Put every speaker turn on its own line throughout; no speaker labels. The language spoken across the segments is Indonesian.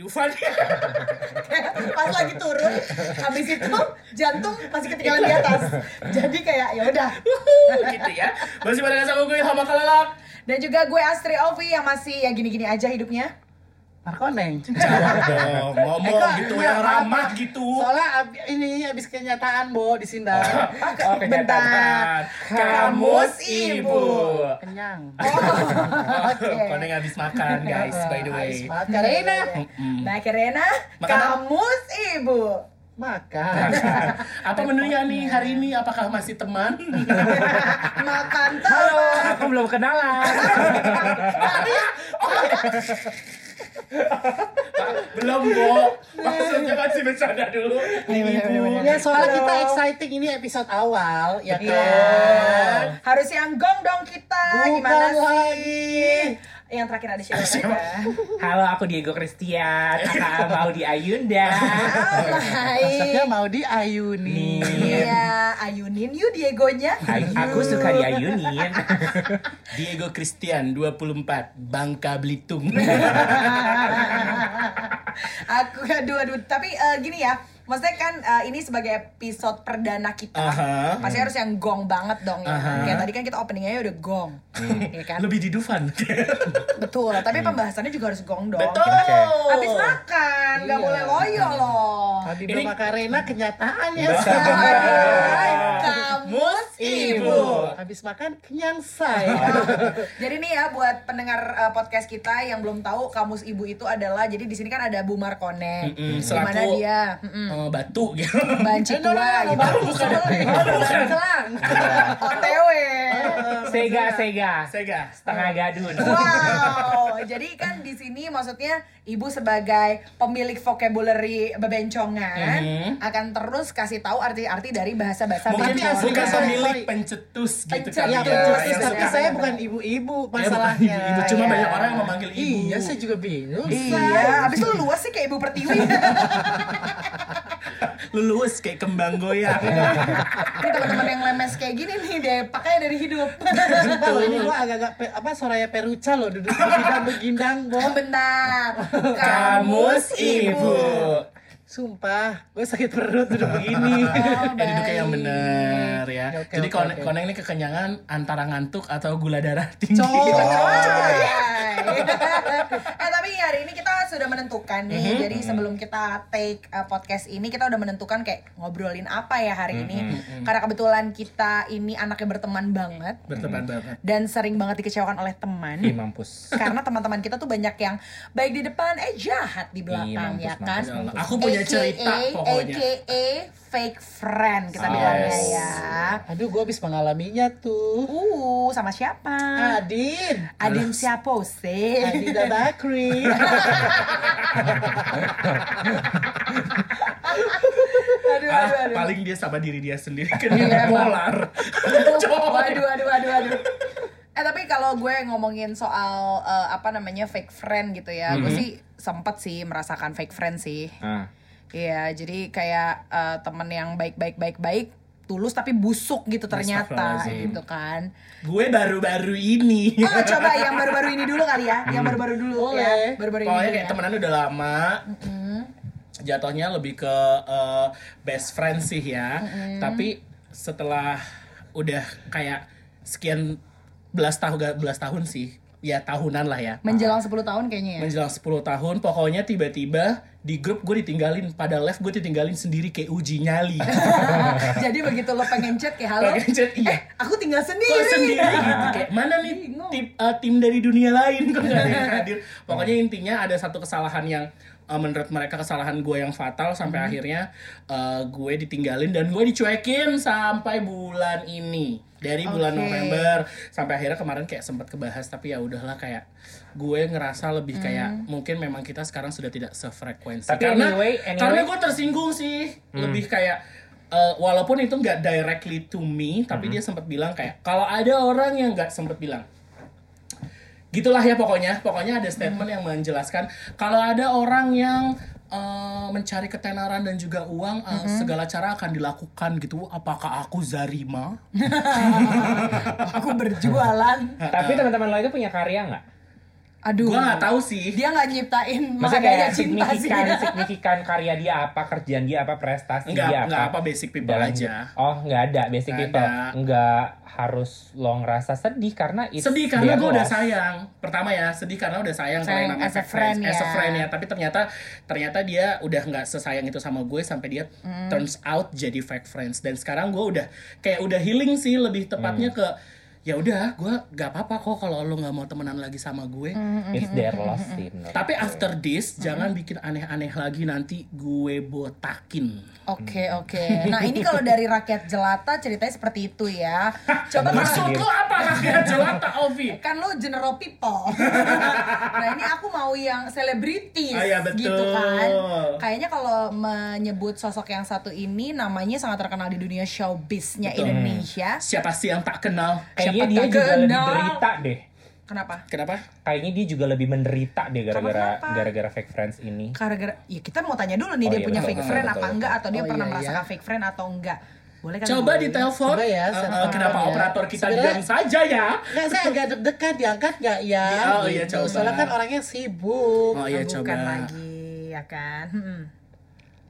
Dufan.
pas lagi turun habis itu jantung masih ketinggalan di atas jadi kayak ya udah
gitu ya. Masih pada sama gue Hama Kalalak.
dan juga gue Astri Ovi yang masih ya gini-gini aja hidupnya
Markoneng.
Jawab dong, ngomong
Eh, kok-
gitu
enggak,
yang ramah gitu.
Soalnya ab- ini habis kenyataan, Bo, di Sindang.
Oh,
bentar
kenyataan. Kamus Ibu.
Kenyang.
oke
Koneng habis makan guys, by the way.
Karena
nah
apa?
kamus ibu
makan.
Apa menunya nih hari ini? Apakah masih teman?
makan
Halo,
telur
aku belum kenalan.
Belum, Bo. Maksudnya masih bercanda dulu. Ibu.
Ya soalnya
Halo.
kita exciting ini episode awal, ya kan?
Iya. harus yang gong dong kita
Bukan
gimana sih
lagi.
Yang terakhir ada siapa,
Siapa?
Halo, aku Diego Christian. Kakak mau di Ayunda.
Maksudnya
Hai.
mau diayuni.
Iya, ayunin yuk Diegonya.
Ay- aku suka diayunin.
Diego Christian 24 Bangka Belitung.
aku aduh aduh tapi eh, gini ya maksudnya kan eh, ini sebagai episode perdana kita
Aha.
pasti harus yang gong banget dong ya
Aha.
kayak tadi kan kita openingnya udah gong ya kan
Lebih di Dufan.
betul tapi pembahasannya juga harus gong dong
Betul.
Kita habis makan nggak
Iya.
boleh loyo loh
Tadi
Ini-
belum makan Rena kenyataan ya.
Kamus ibu
Habis makan kenyang saya.
jadi nih ya buat pendengar eh, podcast kita yang belum tahu kamus ibu itu adalah jadi di sini kan ada Bu Markone
Mm-mm,
di mana
selaku-
dia mm-mm,
Eh, batu gitu.
banci tua gitu
bukan. bukan.
Kelang.
OTW
Sega, Sega.
Sega.
Setengah gadun.
Wow, jadi kan di sini maksudnya ibu sebagai pemilik vocabulary bebencongan
Mhm.
akan terus kasih tahu arti-arti dari bahasa-bahasa
Mungkin
bebencongan.
bukan
asli-
pemilik pencetus gitu
Pencetus.
kali
Ya,
ya.
pencetus, tapi
suka-
saya bukan ibu-ibu
Ya, bukan
masalahnya.
ibu-ibu. Cuma
Iya.
banyak orang yang memanggil ibu.
Iya, saya juga bingung.
Iya, abis itu luas sih kayak ibu pertiwi.
Lulus kayak kembang goyang.
Ini teman-teman yang lemes kayak gini nih deh, pakai dari hidup.
Sumpah loh, ini gua agak-agak pe- apa Soraya Peruca loh duduk begindang begindang, Bo.
Bentar.
Kamus ibu.
Sumpah, gue sakit perut duduk begini.
Oh,
Ya duduknya yang bener ya.
Oke,
Jadi
oke,
koneng,
oke.
koneng ini kekenyangan antara ngantuk atau gula darah tinggi.
Coy.
Coy. eh tapi hari ini kita sudah menentukan nih.
Mhm.
Jadi sebelum kita take uh, podcast ini kita udah menentukan kayak ngobrolin apa ya hari ini.
Mhm,
Karena kebetulan kita ini anaknya berteman banget
Berteman banget.
dan sering banget dikecewakan oleh teman.
Ih, mampus.
Karena teman-teman kita tuh banyak yang baik di depan eh jahat di belakang
mampus,
ya kan.
mampus, mampus.
Aku punya cerita pokoknya.
AKA fake friend kita
Yes.
bilangnya ya.
Aduh, gue habis mengalaminya tuh.
Uh, sama siapa?
Adin.
Adin siapa sih?
Adida Bakri.
aduh,
Ah,
aduh, aduh.
paling dia sama diri dia sendiri kan
Iya,
dia polar.
waduh, waduh, waduh, waduh. Eh tapi kalau gue ngomongin soal eh, apa namanya fake friend gitu ya, gue
Mhm.
sih sempet sih merasakan fake friend sih.
Ah.
Iya, jadi kayak eh, temen yang baik-baik baik-baik tulus tapi busuk gitu ternyata gitu kan.
Gue baru-baru ini.
Oh coba yang baru-baru ini dulu kali ya, yang baru-baru dulu
Boleh.
ya, baru-baru ini.
Pokoknya kayak
ya.
temenan udah lama. Jatuhnya lebih ke eh, best friend sih ya. Tapi setelah udah kayak sekian belas tahun belas tahun sih. Ya tahunan lah ya.
Menjelang 10 tahun kayaknya ya.
Menjelang 10 tahun pokoknya tiba-tiba di grup gue ditinggalin pada live gue ditinggalin sendiri kayak uji nyali.
Jadi begitu lo pengen chat kayak halo.
Pengen chat, iya.
Eh, aku tinggal
kok
sendiri.
sendiri gitu kayak mana nih tim eh, tim dari dunia lain kok nggak ada yang hadir pokoknya intinya ada satu kesalahan yang eh, menurut mereka kesalahan gue yang fatal sampai akhirnya eh, gue ditinggalin dan gue dicuekin sampai bulan ini dari bulan
Oke.
November sampai akhirnya kemarin kayak sempat kebahas tapi ya udahlah kayak gue ngerasa lebih kayak mungkin memang kita sekarang sudah tidak sefrekuensi.
Tapi
karena
anyway- anyway-
karena gue tersinggung sih. Lebih kayak eh, walaupun itu nggak directly to me tapi dia sempat bilang kayak kalau ada orang yang nggak sempat bilang. Gitulah ya pokoknya. Pokoknya ada statement yang menjelaskan kalau ada orang yang eh, mencari ketenaran dan juga uang eh, segala cara akan dilakukan gitu apakah aku Zarima
aku berjualan.
Tapi teman-teman lo itu punya karya nggak?
Aduh.
Gua nggak tahu sih.
Dia nggak nyiptain
Masa
makanya
kayak
cinta sih.
signifikan, signifikan karya dia apa, kerjaan dia apa, prestasi
Enggak,
dia
enggak
apa.
apa basic people
Dalam
aja.
Oh, nggak ada basic
Nggak
people.
ada.
Nggak harus lo ngerasa sedih karena it's
sedih karena gue udah sayang pertama ya sedih karena udah sayang
Sayang
yang namanya
as a
fake friends
friend
as a
ya.
friend ya tapi ternyata ternyata dia udah nggak sesayang itu sama gue sampai dia
Hmm.
turns out jadi fake friends dan sekarang gue udah kayak udah healing sih lebih tepatnya
Hmm.
ke ya udah gue gak apa-apa kok kalau lo nggak mau temenan lagi sama gue.
Hmm.
It's their loss sih
tapi after this jangan bikin aneh-aneh lagi nanti gue botakin.
Oke oke. Nah ini kalau dari rakyat jelata ceritanya seperti itu ya. Coba
maksud
kalau
lo apa rakyat jelata Ovi
kan lo general people. nah ini aku mau yang selebritis
Ah, iya, betul.
gitu kan. Kayaknya kalau menyebut sosok yang satu ini namanya sangat terkenal di dunia showbiznya
Betul.
Indonesia.
siapa sih yang tak kenal
Kayaknya
Siapa
dia
tak
juga lebih
kenal?
derita deh.
Kenapa?
kenapa
Kayaknya dia juga lebih menderita deh gara-gara gara-gara fake friends ini.
Gara-gara ya kita mau tanya dulu nih
Oh,
dia
iya,
punya
betul,
fake
betul,
friend
betul,
apa
betul.
enggak atau dia
Oh,
pernah
iya,
merasakan
iya.
fake friend atau enggak. Boleh kan?
Coba ditelepon.
Coba ya, tahu
kenapa
ya.
operator kita
Sebenarnya-
diam saja ya?
Nggak, saya agak deg-degan diangkat nggak ya?
Oh, iya,
Gitu.
coba.
Soalnya kan orangnya sibuk.
Oh iya
Bukan
coba.
lagi ya kan. Hmm.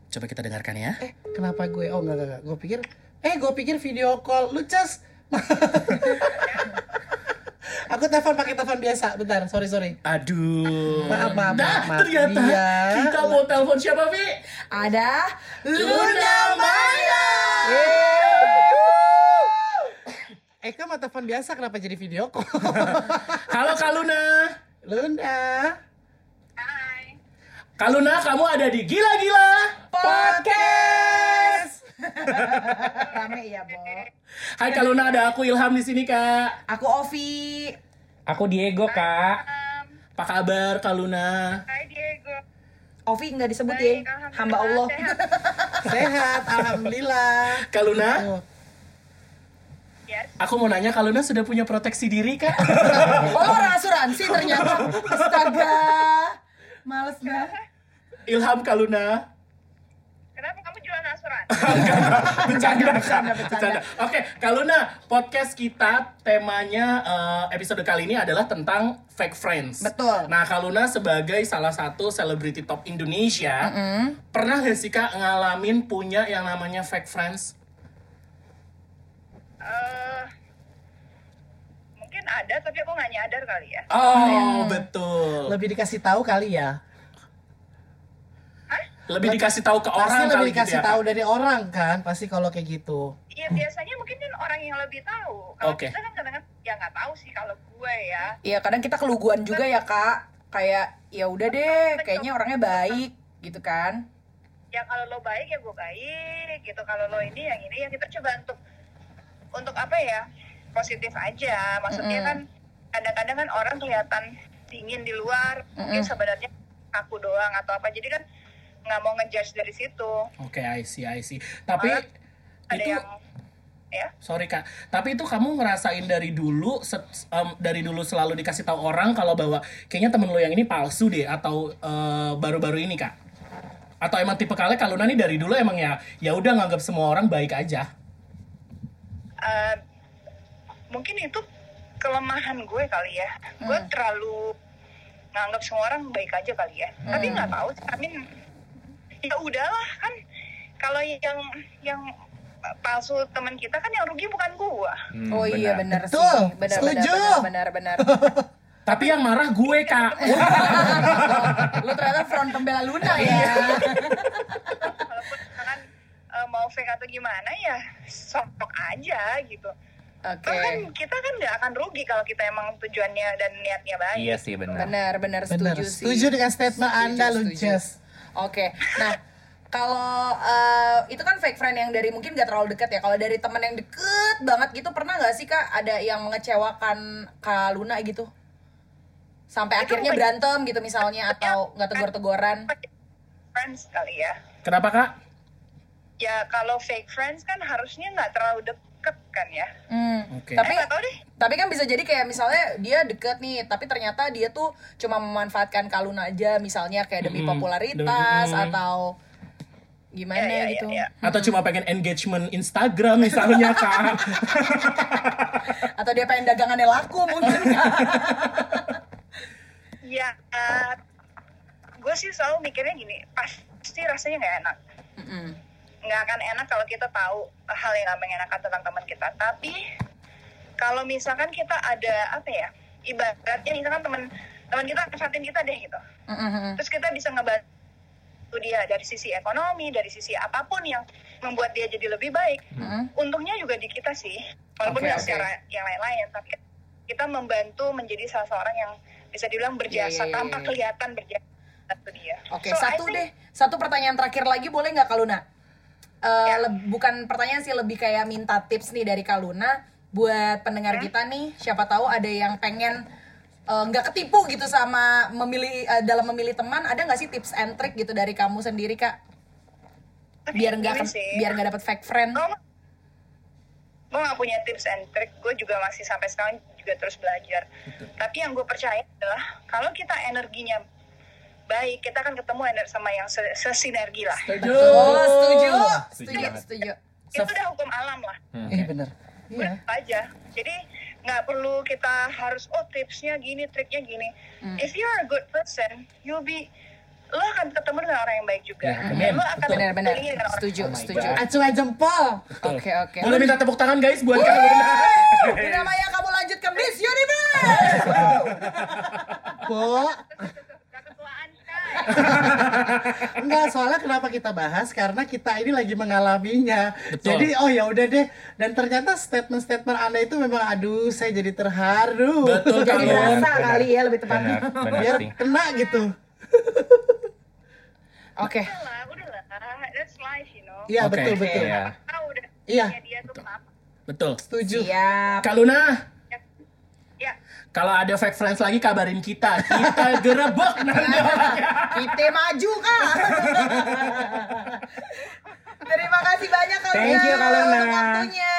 Coba kita dengarkan ya.
Eh, kenapa gue? Oh, enggak, enggak, enggak. Gue pikir, eh, gue pikir video call. Lu cas. Aku telepon pakai telepon biasa. Bentar, sorry, sorry.
Aduh.
Maaf, maaf,
Nah,
maaf,
ternyata
Dia-
kita mau telepon siapa, Vi?
Ada Luna Maya.
Eh, kan mau telepon biasa, kenapa jadi video call?
Halo Kaluna.
Luna.
Kaluna, kamu ada di Gila Gila.
Podcast. Rame ya, Bo.
Hai Kaluna, ada aku Ilham di sini, Kak.
Aku Ovi.
Aku Diego, Kak.
Apa kabar Kaluna?
Hai Diego.
Ovi nggak disebut ya,
Baik,
hamba Allah.
Sehat.
Sehat, alhamdulillah.
Kaluna,
Oh.
Aku mau nanya Kaluna sudah punya proteksi diri, Kak?
Oh, lo orang asuransi ternyata. Astaga. Males banget.
Ilham Kaluna.
Kenapa kamu jualan asuransi?
bercanda,
bercanda,
bercanda. Oke, Kaluna, podcast kita temanya eh, episode kali ini adalah tentang fake friends.
Betul.
Nah, Kaluna sebagai salah satu selebriti top Indonesia, pernah gak sih Kak ngalamin punya yang namanya fake friends?
Eh, mungkin ada tapi aku nggak nyadar kali ya.
Oh, betul.
lebih dikasih tahu kali ya.
Lebih dikasih tahu ke
Pasti
orang
lebih
kali gitu
dikasih
ya.
tahu dari orang kan, pasti kalau kayak gitu.
Iya biasanya mungkin kan orang yang lebih tahu. Kalau
Oke.
kita kan kadang-kadang ya nggak tahu sih kalau gue ya.
Iya, kadang kita keluguan juga ya, Kak. Kayak ya udah deh, kayaknya orangnya baik gitu kan.
Ya kalau lo baik ya gue baik gitu. Kalau lo ini yang ini ya kita coba untuk untuk apa ya positif aja. Maksudnya
Mm-mm.
kan kadang-kadang kan orang kelihatan dingin di luar. Mungkin
Mm-mm.
sebenarnya aku doang atau apa. Jadi kan nggak mau ngejudge dari situ.
Oke, I see, I see. Tapi
Malah Ada
itu
yang ya
sorry Kak, tapi itu kamu ngerasain dari dulu set- em, dari dulu selalu dikasih tahu orang kalau bahwa kayaknya temen lo yang ini palsu deh atau eh, baru-baru ini Kak? Atau emang tipe kalian Kaluna nih dari dulu emang ya ya udah nganggap semua orang baik aja.
eh, mungkin itu kelemahan gue kali ya. Gue terlalu nganggap semua orang baik aja kali ya. Tapi nggak tahu. sih, I mean, ya udahlah kan. Kalau yang yang palsu teman kita kan yang rugi bukan gua.
Hmm,
Oh iya benar sih.
Betul,
Benar
setuju.
benar benar benar.
Tapi yang marah gue Kak.
Lu ternyata front pembela Luna ya.
Walaupun misalkan eh, mau fake atau gimana ya sok aja gitu.
Oke.
Toh kan kita kan nggak akan rugi kalau kita emang tujuannya dan niatnya baik.
Iya sih benar.
Benar benar
Benar.
setuju sih.
Setuju dengan statement
Setuju,
Anda, lu
setuju.
Jess.
Oke. Nah, kalau eh, itu kan fake friend yang dari mungkin gak terlalu dekat ya. Kalau dari teman yang deket banget gitu pernah nggak sih Kak ada yang mengecewakan Kak Luna gitu? Sampai
Itu
akhirnya
bukan-
berantem gitu misalnya atau nggak tegur-teguran?
Friends kali ya.
Kenapa Kak?
Ya kalau fake friends kan harusnya nggak terlalu deket kan ya.
Hmm.
Oke.
Tapi
Eh, nggak tahu deh.
tapi kan bisa jadi kayak misalnya dia deket nih, tapi ternyata dia tuh cuma memanfaatkan Kak Luna aja misalnya kayak demi
Mm-mm.
popularitas
Demi-
atau gimana
Ya, ya, ya,
gitu.
ya.
Atau cuma pengen engagement Instagram misalnya Kak?
Atau dia pengen dagangannya laku mungkin Kak.
gue sih selalu mikirnya gini pasti rasanya nggak enak
Mm-mm.
Nggak akan enak kalau kita tahu hal yang nggak mengenakan tentang teman kita tapi kalau misalkan kita ada apa ya ibaratnya misalkan teman teman kita manfaatin kita deh gitu
Mm-mm.
terus kita bisa ngebantu dia dari sisi ekonomi dari sisi apa pun yang membuat dia jadi lebih baik
Mm-mm.
untungnya juga di kita sih walaupun
oke.
secara yang lain-lain tapi kita membantu menjadi salah seorang yang bisa dibilang berjasa
Iya, iya,
tanpa
iya.
kelihatan berjasa dia
Oke,
So, I
satu
think-
deh. Satu pertanyaan terakhir lagi boleh nggak Kaluna? Eh,
Ya.
bukan pertanyaan sih lebih kayak minta tips nih dari Kaluna buat pendengar
Hmm?
kita nih. Siapa tahu ada yang pengen eh, nggak ketipu gitu sama memilih eh, dalam memilih teman. Ada nggak sih tips and trick gitu dari kamu sendiri kak? Biar nggak biar nggak dapet fake friend.
gue gue gak punya tips and trick gue juga masih sampai sekarang juga terus belajar tapi yang gue percaya adalah kalau kita energinya baik kita akan ketemu ener- sama yang se- sesinergi lah.
Setuju.
Oh, setuju,
Setuju.
Setuju,
itu udah hukum alam lah.
Eh bener.
udah aja. Jadi nggak perlu kita harus oh tipsnya gini triknya gini.
Hmm.
if you're a good person you'll be lo akan ketemu dengan orang yang baik juga.
Ya,
dan lo akan dengan orang
setuju,
Oh
setuju.
Acuan jempol.
Oke, oke.
Boleh minta tepuk tangan guys buat Luna.
Bina Maya kamu lanjut ke Miss Universe.
Bo. enggak soalnya kenapa kita bahas karena kita ini lagi mengalaminya.
Betul.
Jadi oh ya udah deh. Dan ternyata statement-statement Anda itu memang aduh saya jadi terharu.
Betul
Jadi
Lun.
rasa kali ya lebih tepatnya.
Benar, benar
Biar
sih.
kena gitu.
Oke.
udahlah udahlah that's life you know
Iya
Oke.
betul betul.
Iya.
tahu udah
Iya.
dia, dia tuh kenapa
Betul.
Setuju.
Siap.
Kak Luna,
ya
kalau ada fake friends lagi kabarin kita. Kita gerebek nanti orangnya.
Kita maju kak. Terima kasih banyak Kak
Thank you,
untuk waktunya.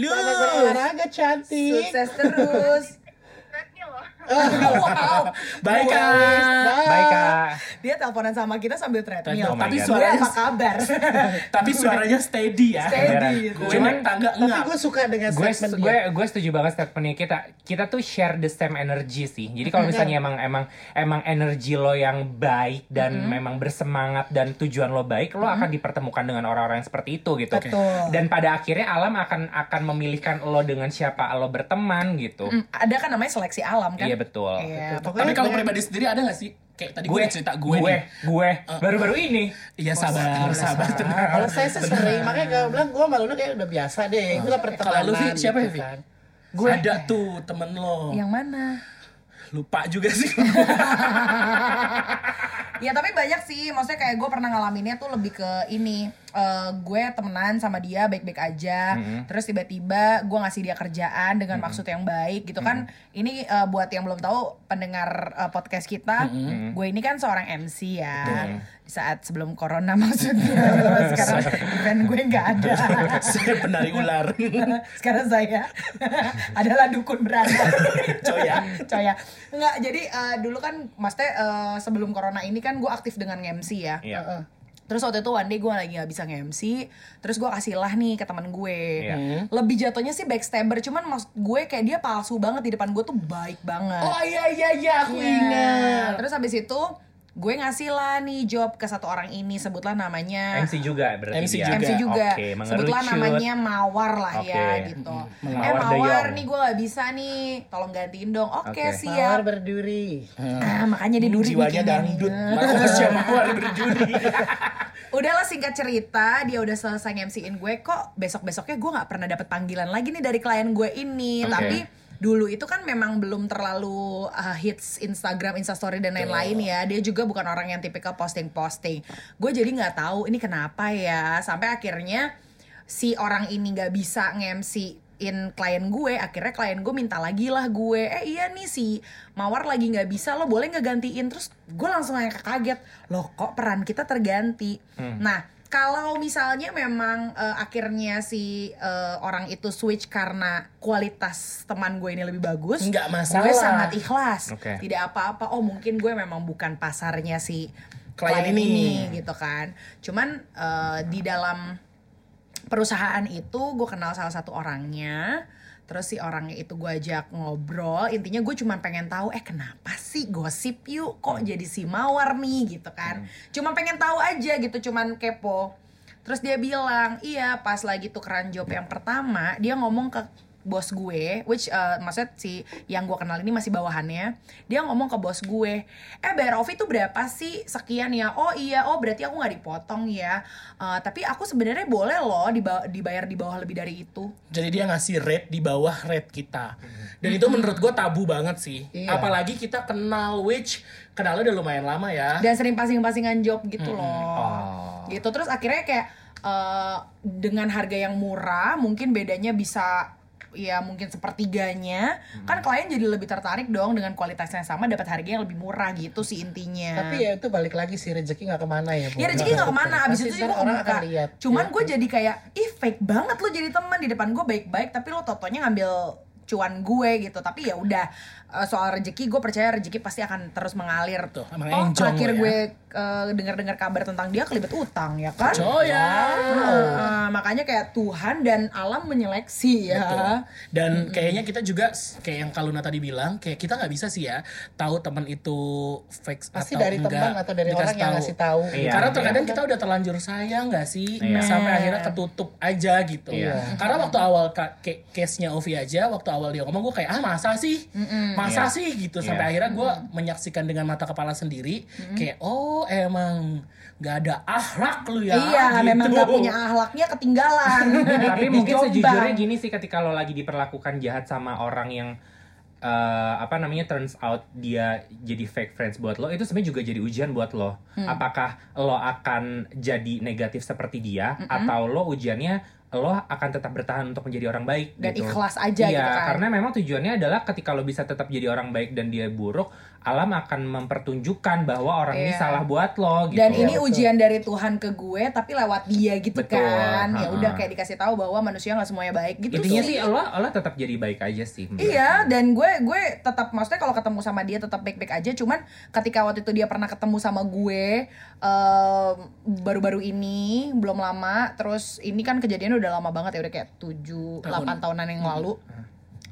Lu.
berolahraga cantik.
Sukses terus.
Baik Kak.
Baik kak.
Dia teleponan sama kita sambil treadmill.
Oh Tapi suaranya
apa kabar?
tapi suaranya steady ya.
Steady.
Gue
Cuman-
tangga
Tapi gue suka dengan statement
gue
dia.
gue setuju banget statementnya kita kita tuh share the same energy sih jadi kalau misalnya emang emang emang energi lo yang baik dan memang bersemangat dan tujuan lo baik lo akan dipertemukan dengan orang-orang yang seperti itu gitu
Betul.
dan pada akhirnya alam akan akan memilihkan lo dengan siapa lo berteman gitu
Hmm, Ada kan namanya seleksi alam kan?
iya betul
Iya.
Tapi kalau pribadi sendiri ada gak sih? Kayak tadi gue
gue
cerita gue,
gue
nih.
gue baru-baru ini
Iya sabar, sabar tenang.
Kalau saya sih sering, makanya gue bilang gue malu kayak udah biasa deh. Itu lah pertemanan.
Kalau lu, Vi, siapa ya,
gitu
Vi?
kan.
Gue ada tuh temen lo.
Yang mana?
Lupa juga sih.
Ya tapi banyak sih, maksudnya kayak gue pernah ngalaminnya tuh lebih ke ini eh, Gue temenan sama dia baik-baik aja. Terus tiba-tiba gue ngasih dia kerjaan dengan maksud yang baik gitu kan. Ini eh, buat yang belum tahu pendengar eh, podcast kita Gue ini kan seorang MC ya. Di saat sebelum corona maksudnya. Sekarang event gue nggak ada.
Saya penari ular.
sekarang saya. Adalah dukun beranak
Coy ya.
coy ya nggak jadi eh, dulu kan maksudnya eh, sebelum corona ini kan gue aktif dengan MC ya.
Iya.
Terus waktu itu one day gue lagi nggak bisa nge-MC terus gue kasih lah nih ke teman gue
Iya.
lebih jatuhnya sih backstabber cuman maksud gue kayak dia palsu banget di depan gue tuh baik banget
Oh iya iya iya aku
Iya.
ingat.
terus habis itu gue ngasih lah nih job ke satu orang ini sebutlah namanya
MC juga berarti
MC
dia.
juga.
MC juga.
Oke,
Sebutlah
mengerucut.
namanya Mawar lah ya
Oke.
gitu.
Hmm,
eh
Mawar
Mawar nih gue gak bisa nih, tolong gantiin dong. Oke
Oke.
Mawar
siap.
berduri.
Ah, makanya dia duri
Jiwanya dangdut. Makanya siapa mawar berduri.
Udahlah singkat cerita, dia udah selesai MC-in gue kok besok-besoknya gue nggak pernah dapet panggilan lagi nih dari klien gue ini.
Oke.
Tapi dulu itu kan memang belum terlalu uh, hits Instagram, Instastory dan lain-lain ya. Dia juga bukan orang yang tipikal posting-posting. Gue jadi nggak tahu ini kenapa ya. Sampai akhirnya si orang ini nggak bisa nge-MC in klien gue akhirnya klien gue minta lagi lah gue eh iya nih si mawar lagi nggak bisa lo boleh nggak gantiin terus gue langsung kayak kaget loh kok peran kita terganti nah kalau misalnya memang eh, akhirnya si eh, orang itu switch karena kualitas teman gue ini lebih bagus
Nggak
gue
masalah.
sangat ikhlas
Oke.
tidak apa-apa oh mungkin gue memang bukan pasarnya si
Klien
klien,
ini.
ini gitu kan cuman eh, di dalam perusahaan itu gue kenal salah satu orangnya terus si orangnya itu gue ajak ngobrol intinya gue cuma pengen tahu eh kenapa sih gosip yuk? Kok jadi si mawar nih? Gitu kan. Cuma pengen tahu aja gitu cuman kepo. Terus dia bilang iya pas lagi tukeran job yang pertama dia ngomong ke bos gue, which uh, maksudnya si yang gue kenal ini masih bawahannya, dia ngomong ke bos gue, eh bayar off itu berapa sih sekian ya? Oh iya, oh berarti aku nggak dipotong ya. Uh, tapi aku sebenarnya boleh loh diba- dibayar di bawah lebih dari itu.
Jadi dia ngasih rate di bawah rate kita. Dan itu menurut gue tabu banget sih.
Iya.
Apalagi kita kenal which kenalnya udah lumayan lama ya.
Dan sering pasing-pasingan job gitu loh.
Oh.
Gitu terus akhirnya kayak uh, dengan harga yang murah, mungkin bedanya bisa ya mungkin sepertiganya kan klien jadi lebih tertarik dong dengan kualitas yang sama dapat harga yang lebih murah gitu sih intinya
Tapi ya itu balik lagi sih rezeki nggak ke mana ya. Bu.
Ya rezeki gak ke mana,
abis
itu gue
orang
kebuka
akan lihat.
Cuman
Ya.
gue jadi kayak, ih fake banget lo jadi teman Di depan gue baik-baik, tapi lo totonya ngambil cuan gue gitu Tapi ya udah eh, soal rezeki, gue percaya rezeki pasti akan terus mengalir
Tuh, emang enjong
terakhir
ya.
gue eh, dengar-dengar kabar tentang dia kelibet utang ya kan
Oh ya.
Eh, makanya kayak Tuhan dan alam menyeleksi ya
Betul. Dan kayaknya kita juga kayak yang Kaluna tadi bilang, kayak kita nggak bisa sih ya tahu teman itu fake
Pasti
atau
dari
enggak.
teman atau dari orang yang ngasih tahu.
Iya,
Karena
iya.
terkadang kita udah terlanjur sayang nggak sih,
Iya.
sampai akhirnya ketutup aja gitu.
Iya.
Karena waktu awal case-nya Ovi aja, waktu awal dia ngomong gue kayak ah masa sih, masa
Iya.
sih gitu. Sampai akhirnya gue menyaksikan dengan mata kepala sendiri, kayak oh emang nggak ada akhlak lu ya.
Iya,
gitu.
memang gak punya ahlaknya ketinggalan
Tapi mungkin sejujurnya gini sih ketika lo lagi diperlakukan jahat sama orang yang eh, apa namanya turns out dia jadi fake friends buat lo itu sebenarnya juga jadi ujian buat lo.
Hmm.
Apakah lo akan jadi negatif seperti dia atau lo ujiannya lo akan tetap bertahan untuk menjadi orang baik
Dan
gitu.
ikhlas aja
iya,
gitu kan.
karena memang tujuannya adalah ketika lo bisa tetap jadi orang baik dan dia buruk, alam akan mempertunjukkan bahwa orang ini
Iya.
salah buat lo gitu.
Dan ini
Betul.
ujian dari Tuhan ke gue tapi lewat dia gitu
Betul,
kan. Ya udah kayak dikasih tahu bahwa manusia nggak semuanya baik gitu
Intinya sih lo lo tetap jadi baik aja sih.
Iya, dan gue gue tetap maksudnya kalau ketemu sama dia tetap baik-baik aja. Cuman ketika waktu itu dia pernah ketemu sama gue em, baru-baru ini belum lama. Terus ini kan kejadiannya udah lama banget ya udah kayak 7 8 tahunan yang lalu.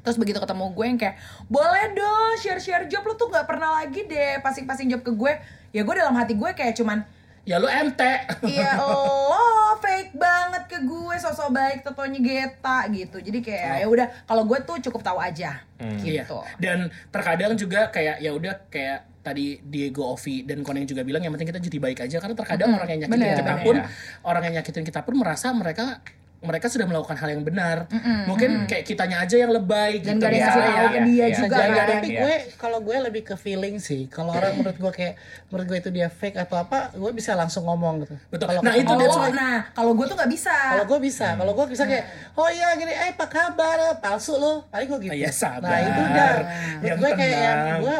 Terus begitu ketemu gue yang kayak boleh dong share-share job lu tuh nggak pernah lagi deh pasing-pasing job ke gue. Ya gue dalam hati gue kayak cuman
Ya lu ente.
Iya lo fake banget ke gue sosok baik totonya geta gitu jadi kayak ya udah kalau gue tuh cukup tahu aja
Iya.
gitu
Dan terkadang juga kayak ya udah kayak tadi Diego Ovi dan Koneng juga bilang yang penting kita jadi baik aja karena terkadang orang yang nyakitin
bener,
kita
bener.
pun orang yang nyakitin kita pun merasa mereka mereka sudah melakukan hal yang benar. Mungkin kayak kitanya aja yang lebay
dan
gitu.
gak ada yang
ya.
kasih tahu
iya,
ke dia
iya.
juga
jadi,
kan
tapi
Iya.
gue kalau gue lebih ke feeling sih. Kalau orang menurut gue kayak menurut gue itu dia fake atau apa, gue bisa langsung ngomong gitu.
Betul.
Kalau
Nah, itu dia
oh nah kalau gue tuh nggak bisa
kalau gue bisa, kalau gue bisa kayak, oh iya gini, eh apa kabar, palsu lo, paling gue gitu.
Ya, sabar.
Nah itu udah, menurut
Yang
gue kayak yang
tenang.
gue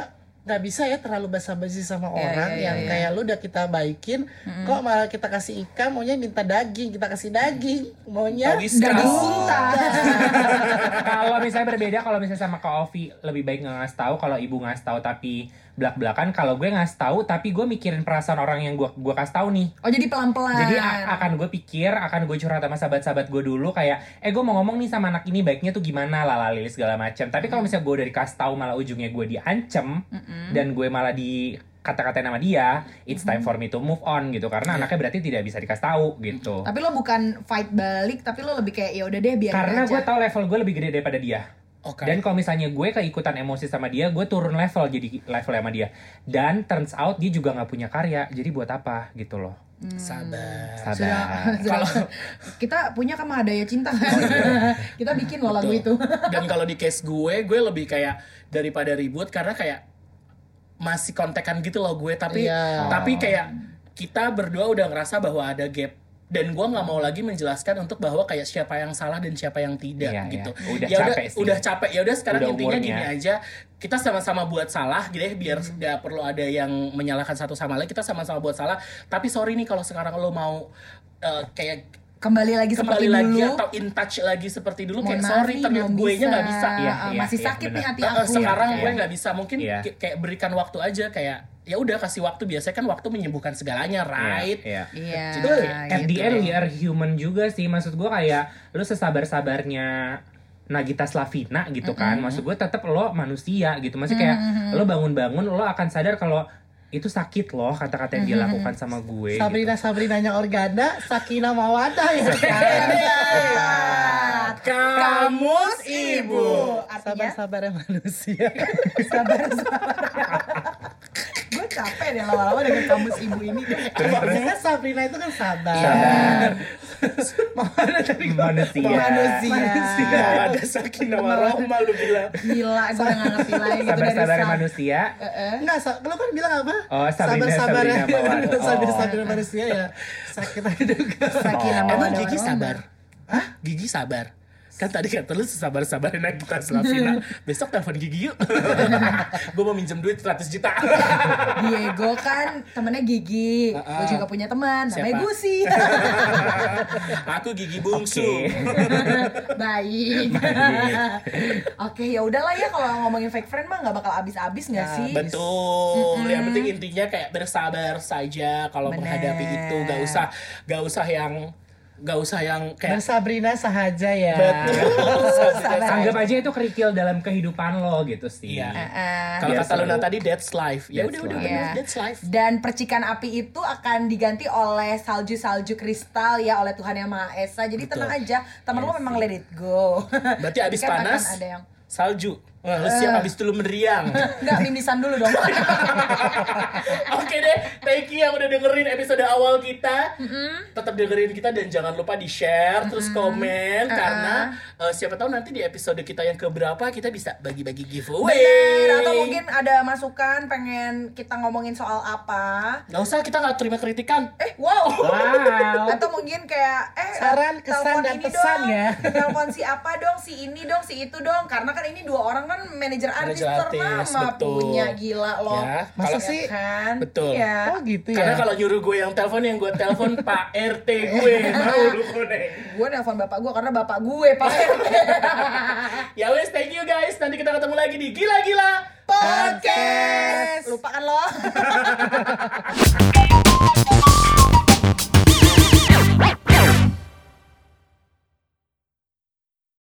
nggak bisa ya terlalu basa-basi sama orang
iya,
yang
iya.
kayak lu udah kita baikin, kok malah kita kasih ikan, maunya minta daging, kita kasih daging, maunya
daging
Oh.
cinta
kalau misalnya berbeda kalau misalnya sama Kak Ovi lebih baik nggak ngasih tahu kalau ibu ngasih tahu tapi belak belakan kalau gue ngasih tahu tapi gue mikirin perasaan orang yang gue gue kasih tahu nih.
Oh jadi pelan pelan
jadi akan gue pikir akan gue curhat sama sahabat-sahabat gue dulu kayak eh gue mau ngomong nih sama anak ini baiknya tuh gimana? Lalali segala macam tapi kalau misalnya gue udah dikasih tahu malah ujungnya gue diancem dan gue malah di kata-katain sama dia it's time for me to move on gitu. Karena anaknya berarti tidak bisa dikasih tahu gitu.
Tapi lo bukan fight balik tapi lo lebih kayak ya udah deh biar
karena gue tahu level gue lebih gede daripada dia
Oke.
Dan kalau misalnya gue keikutan emosi sama dia, gue turun level jadi level sama dia. Dan turns out dia juga nggak punya karya, jadi buat apa gitu loh.
sabar.
sudah,
Sabar.
sudah- kita punya kan daya cinta kita bikin loh lagu itu.
Dan kalau di case gue, gue lebih kayak daripada ribut karena kayak masih kontekan gitu loh gue, tapi
Iya.
tapi kayak kita berdua udah ngerasa bahwa ada gap dan gue nggak mau lagi menjelaskan untuk bahwa kayak siapa yang salah dan siapa yang tidak
Iya,
gitu.
iya. Udah
ya
capek sih.
udah capek. Ya udah sekarang
Udah
intinya
umurnya.
gini aja, kita sama-sama buat salah gitu ya biar nggak perlu ada yang menyalahkan satu sama lain. Kita sama-sama buat salah. Tapi sorry nih kalau sekarang lo mau eh, kayak
kembali lagi seperti
kembali lagi
dulu
atau in touch lagi seperti dulu
Mohon
kayak
maaf
sorry ternyata
belum
gue nya nggak bisa
Iya,
Ah,
iya,
masih
iya,
sakit nih hati
Nah,
aku
sekarang
Iya,
gue
iya.
nggak bisa mungkin
Iya.
ki- kayak berikan waktu aja kayak ya udah kasih waktu biasanya kan waktu menyembuhkan segalanya right
Iya.
iya
Itu at the
gitu.
end we are human juga sih. Maksud gue kayak lu sesabar-sabarnya Nagita Slavina gitu kan. Maksud gue tetap lo manusia gitu. Masih kayak lo bangun-bangun lo akan sadar kalau itu sakit loh kata-kata yang dia lakukan sama gue.
Sabrina Sabrinanya Organda, Sakina Mawadah ya.
Kamus ibu.
Artinya
Sabar-sabar ya manusia.
sabar sabar. Gue capek deh lama-lama dengan kamus ibu ini.
Maksudnya Sabrina itu kan sabar.
Sabar.
Tadi
manusia.
Manusia.
Mau ada sakinah warahmah lu bilang.
Gila, gue udah gak ngerti lagi gitu dari
Sabar-sabar
Sab-
manusia.
Enggak, lo kan bilang apa?
Oh, Sabrina,
sabar ya.
Sabrina Oh.
Sabrina manusia ya. Sakit aja juga.
Sakinah.
Emang Gigi sabar? Hah? Gigi sabar? Kan tadi kata lu sabar-sabarin kita Slavina. Besok telepon Gigi yuk. gue mau minjem duit 100 juta.
Diego kan temennya Gigi. Gue juga punya teman namanya? Gusi.
Aku Gigi bungsu.
Baik. Oke, ya udahlah ya kalau ngomongin fake friend mah nggak bakal habis-habis nggak sih?
Betul. Yang penting intinya kayak bersabar saja kalau menghadapi itu. Gak usah, gak usah yang, gak usah yang kayak.
Dan Sabrina sahaja ya.
Betul.
Anggap aja itu kerikil dalam kehidupan lo gitu sih.
Iya.
Eh,
Kalau
Biasa
kata Luna
lu.
tadi that's life. Ya udah udah
Iya.
that's life.
Dan percikan api itu akan diganti oleh salju-salju kristal ya oleh Tuhan Yang Maha Esa. Jadi tenang aja, temen lo memang let it go.
Berarti abis
Kan
panas
ada yang
salju. Wah, lu siap abis itu lu meriang.
Enggak, mimisan dulu dong.
Oke deh, thank you yang udah dengerin episode awal kita. Tetap dengerin kita dan jangan lupa di share terus komen karena eh, siapa tahu nanti di episode kita yang keberapa kita bisa bagi-bagi giveaway.
Bener, atau mungkin ada masukan pengen kita ngomongin soal apa.
nggak usah kita nggak terima kritikan.
Eh, wow.
Wow.
Atau mungkin kayak eh
Saran, kesan,
telepon
dan
ini
pesan
dong.
ya.
Telepon si apa dong, si ini dong, si itu dong. Karena kan ini dua orang kan manajer artis
Manajer artis,
ternama
betul.
punya gila loh.
Ya,
Masa
kalau-
sih?
Kan?
Betul.
Iya.
Oh gitu
Karena
ya.
kalau nyuruh gue yang telepon yang gue telepon Pak RT gue mau lu koneng.
Gue nelfon bapak gue karena bapak gue pak
Ya wes, thank you guys. Nanti kita ketemu lagi di Gila-Gila
podcast lupakan lo